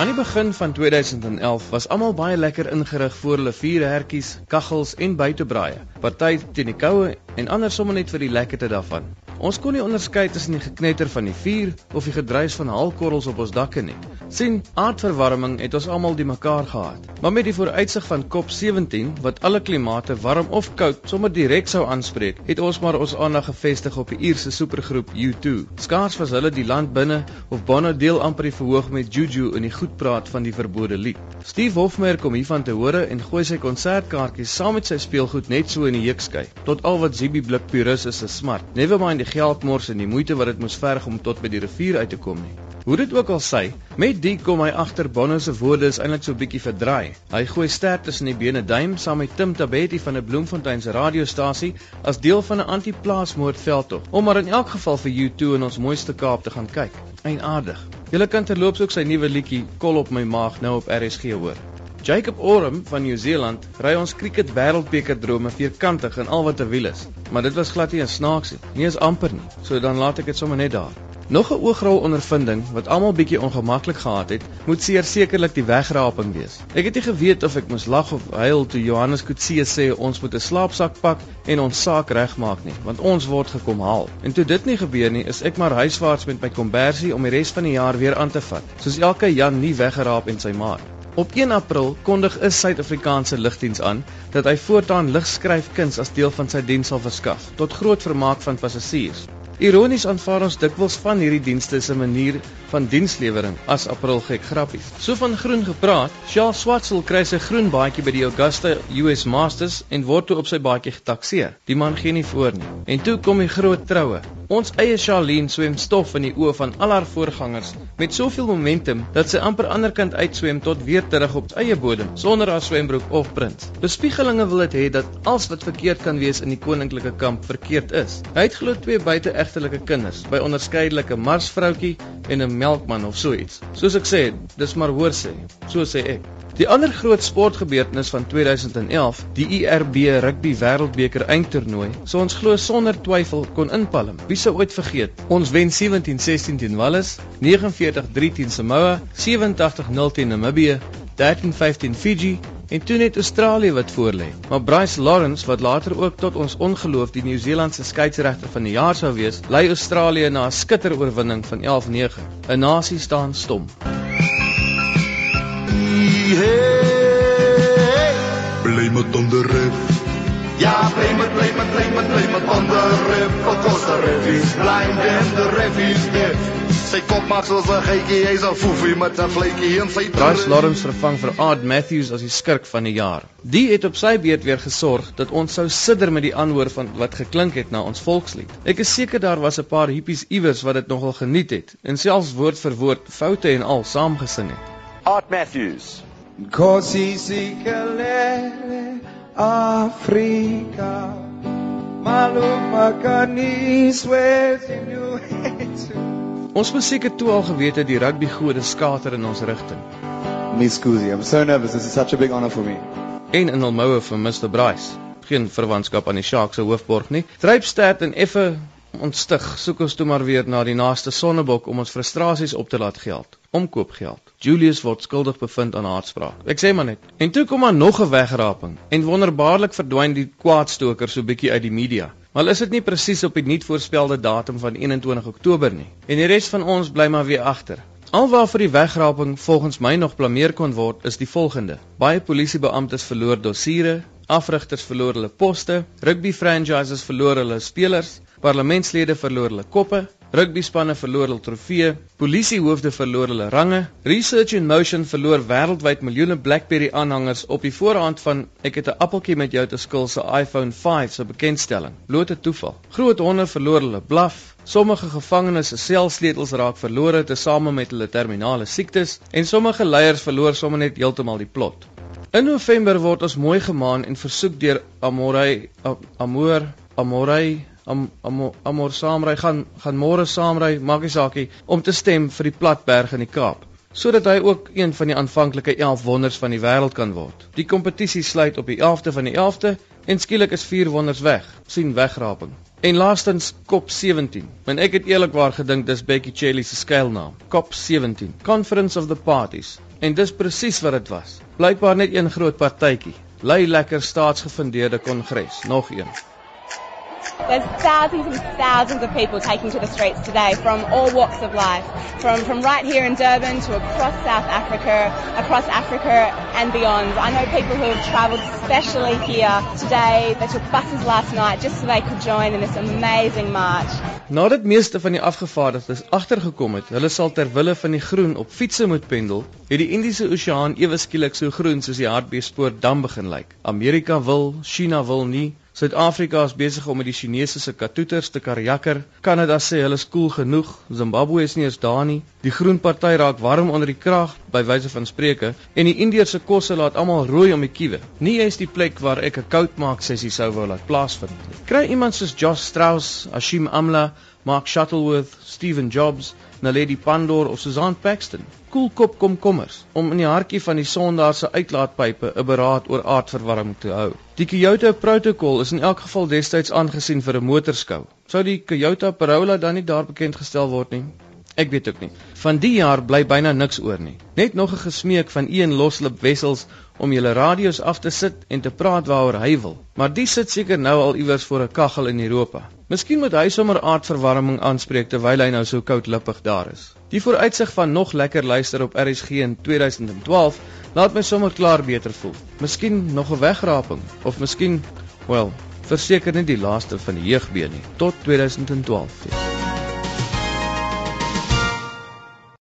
Aan die begin van 2011 was almal baie lekker ingerig vir hulle vuurhertjies, kaggels en buitebraaie. Party teen die koue en ander sommer net vir die lekkerte daarvan. Ons kon nie onderskei tussen die geknetter van die vuur of die gedruis van haalkorrels op ons dakke nie. Sien, aardverwarming het ons almal die mekaar gehad. Maar met die vooruitsig van COP17 wat alle klimate warm of koud sommer direk sou aanspreek, het ons maar ons aandag gefestig op die Ierse supergroep U2. Skaars was hulle die land binne of Bono deel amper die verhoog met Juju in die goedpraat van die verbode lied. Steve Hofmeyer kom hiervan te hore en gooi sy konsertkaartjies saam met sy speelgoed net so in die heukskei. Tot al wat Zibi blik purus is 'n smart. Never mind die geld mors en die moeite wat dit moes verg om tot by die rivier uit te kom nie. Hoe dit ook al sê, met die kom hy agter Bono se woorde is eintlik so bietjie verdraai. Hy gooi sterk tussen die bene duim saam met Tim Tabeti van 'n Bloemfontein se radiostasie as deel van 'n anti-plaasmoordveldtog om maar in elk geval vir U2 in ons mooiste Kaap te gaan kyk. Eienaardig. Julle kan terloops ook sy nuwe liedjie Kol op my maag nou op RSG hoor. Jacob Oram van Nieu-Seeland ry ons cricket wêreldbeker drome vierkantig en al wat 'n wiel is. Maar dit was glad nie 'n snaaksie, nie eens amper nie. So dan laat ek dit sommer net daar. Nog 'n oogrol ondervinding wat almal bietjie ongemaklik gehad het, moet seker sekerlik die wegraping wees. Ek het nie geweet of ek moes lag of huil toe Johannes Kutse sê ons moet 'n slaapsak pak en ons saak regmaak nie, want ons word gekom haal. En toe dit nie gebeur nie, is ek maar huiswaarts met my kombersie om die res van die jaar weer aan te vat, soos elke Jan nie weggeraap en sy maat. Op 1 April kondig 'n Suid-Afrikaanse lugdiens aan dat hy voortaan ligskryfkuns as deel van sy diens sal verskaf tot groot vermaak van passasiers. Ironies aanvaar ons dikwels van hierdie dienste se manier van dienslewering as April gek grappies. So van groen gepraat, Charles Swartsel kry sy groen baadjie by die Augusta US Masters en word toe op sy baadjie getakseer. Die man gee nie voor nie. En toe kom die groot troue. Ons eie Charlene swem stof in die oë van al haar voorgangers met soveel momentum dat sy amper aanderkant uitswem tot weer terug op eie bodem sonder haar swembroek of prins. Bespiegelinge wil dit hê dat alles wat verkeerd kan wees in die koninklike kamp verkeerd is. Hy het glo twee buiteegtelike kinders by onderskeidelike marsvroutjie en 'n melkman of so iets. Soos ek sê, dis maar hoor sê. So sê ek. Die ander groot sportgebeurtenis van 2011, die IRB Rugby Wêreldbeker eindtoernooi, sou ons glo sonder twyfel kon inpalm. Wie sou ooit vergeet? Ons wen 17-16 teen Wallis, 49-3 teen Samoa, 87-0 teen Namibië, 13-15 Fiji en toe net Australië wat voorlê. Maar Bryce Lawrence wat later ook tot ons ongeloof die Nieu-Seelandse skeieregter van die jaar sou wees, lei Australië na 'n skitteroorwinning van 11-9. 'n Nasie staan stom hey. Blame it on the ref. Ja, blame it, blame it, blame it, blame it on the ref. Because the ref is blind and the ref is deaf. Sy kop maak soos 'n geitjie, hy's 'n foefie met 'n vletjie in sy Bryce Lawrence vervang vir Art Matthews as die skurk van die jaar. Die het op sy beurt weer gesorg dat ons sou sidder met die aanhoor van wat geklink het na ons volkslied. Ek is seker daar was 'n paar hippies iewers wat dit nogal geniet het en selfs woord vir woord foute en al saamgesing het. Art Matthews Nkosi sikelele Afrika Malupakaniswe Ons moes seker toe al geweet het die rugby gode skater in ons rigting. Miss Kuzi, I'm so nervous. This is such a big honor for me. En in hul moue vir Mr Bryce. Geen verwantskap aan die Sharks se hoofborg nie. Drypstert en effe ontstig soek ons toe maar weer na die naaste sonnebok om ons frustrasies op te laat geld. Omkoopgeld. Julius word skuldig bevind aan haatspraak. Ek sê maar net. En toe kom maar nog 'n wegraping en wonderbaarlik verdwyn die kwaadstoker so bietjie uit die media. Maar is dit nie presies op die nuut voorspelde datum van 21 Oktober nie? En die res van ons bly maar weer agter. Alwaar vir die wegraping volgens my nog blameer kon word is die volgende. Baie polisiebeamptes verloor dossiere, afrigters verloor hulle poste, rugby franchises verloor hulle spelers, Parlementslede verloor hulle koppe, rugbyspanne verloor hul trofee, polisiehoofde verloor hulle range, Research in Motion verloor wêreldwyd miljoene BlackBerry aanhangers op die voorhand van ek het 'n appeltjie met jou te skil se iPhone 5 se bekendstelling. Blote toeval. Groot honde verloor hulle blaf, sommige gevangenes se selsleutels raak verlore tesame met hulle terminale siektes en sommige leiers verloor sommer net heeltemal die plot. In November word ons mooi gemaan en versoek deur Amorey Amor Amorey am am amor saamry gaan gaan môre saamry maak nie saakie om te stem vir die platberg in die Kaap sodat hy ook een van die aanvanklike 11 wonders van die wêreld kan word. Die kompetisie sluit op die 11de van die 11de en skielik is vier wonders weg. sien wegraping. En laastens COP 17. En ek het eerlikwaar gedink dis Becky Chelly se skuilnaam. COP 17. Conference of the Parties. En dis presies wat dit was. Blykbaar net een groot partytjie. Lui lekker staatsgefundeerde kongres, nog een. There's thousands and thousands of people taking to the streets today from all walks of life, from, from right here in Durban to across South Africa, across Africa and beyond. I know people who have travelled specially here today. They took buses last night just so they could join in this amazing march. Nadat meeste van die afgevaardigdes agtergekom het, hulle sal ter wille van die groen op fietsse moet pendel, het die Indiese Oseaan ewe skielik so groen soos die hartbeespoort dam begin lyk. Amerika wil, China wil nie, Suid-Afrika is besig om met die Chinese se katoeters te karjakker. Kanada sê hulle is koel genoeg. Zimbabwe is nie eens daar nie. Die Groen Party raak warm onder die krag by wyse van spreuke en die Indiëse kosse laat almal rooi om die kiewe. Nie eens die plek waar ek 'n koud maak sessie sou wou laat plaasvind nie. Kry iemand soos Josh Strauss, Ashim Amla, Mark Shuttleworth, Steven Jobs, Naledi Pandor of Susan Paxton. Koelkop komkommers om in die hartjie van die sondaar se uitlaatpype 'n beraad oor aardverwarming te hou. Die Kyoto protokol is in elk geval destyds aangesien vir 'n motorskou. Sou die Kyoto parola dan nie daar bekend gestel word nie? Ek weet ook nie. Van die jaar bly byna niks oor nie. Net nog 'n gesmeek van een loslip wessels om julle radio's af te sit en te praat waaroor hy wil. Maar die sit seker nou al iewers voor 'n kaggel in Europa. Miskien moet hy sommer aardverwarming aanspreek terwyl hy nou so koudlippig daar is. Die vooruitsig van nog lekker luister op RSG in 2012 laat my sommer klaar beter voel. Miskien nog 'n wegraping of miskien, wel, verseker nie die laaste van die jeugbeen nie tot 2012. Ja.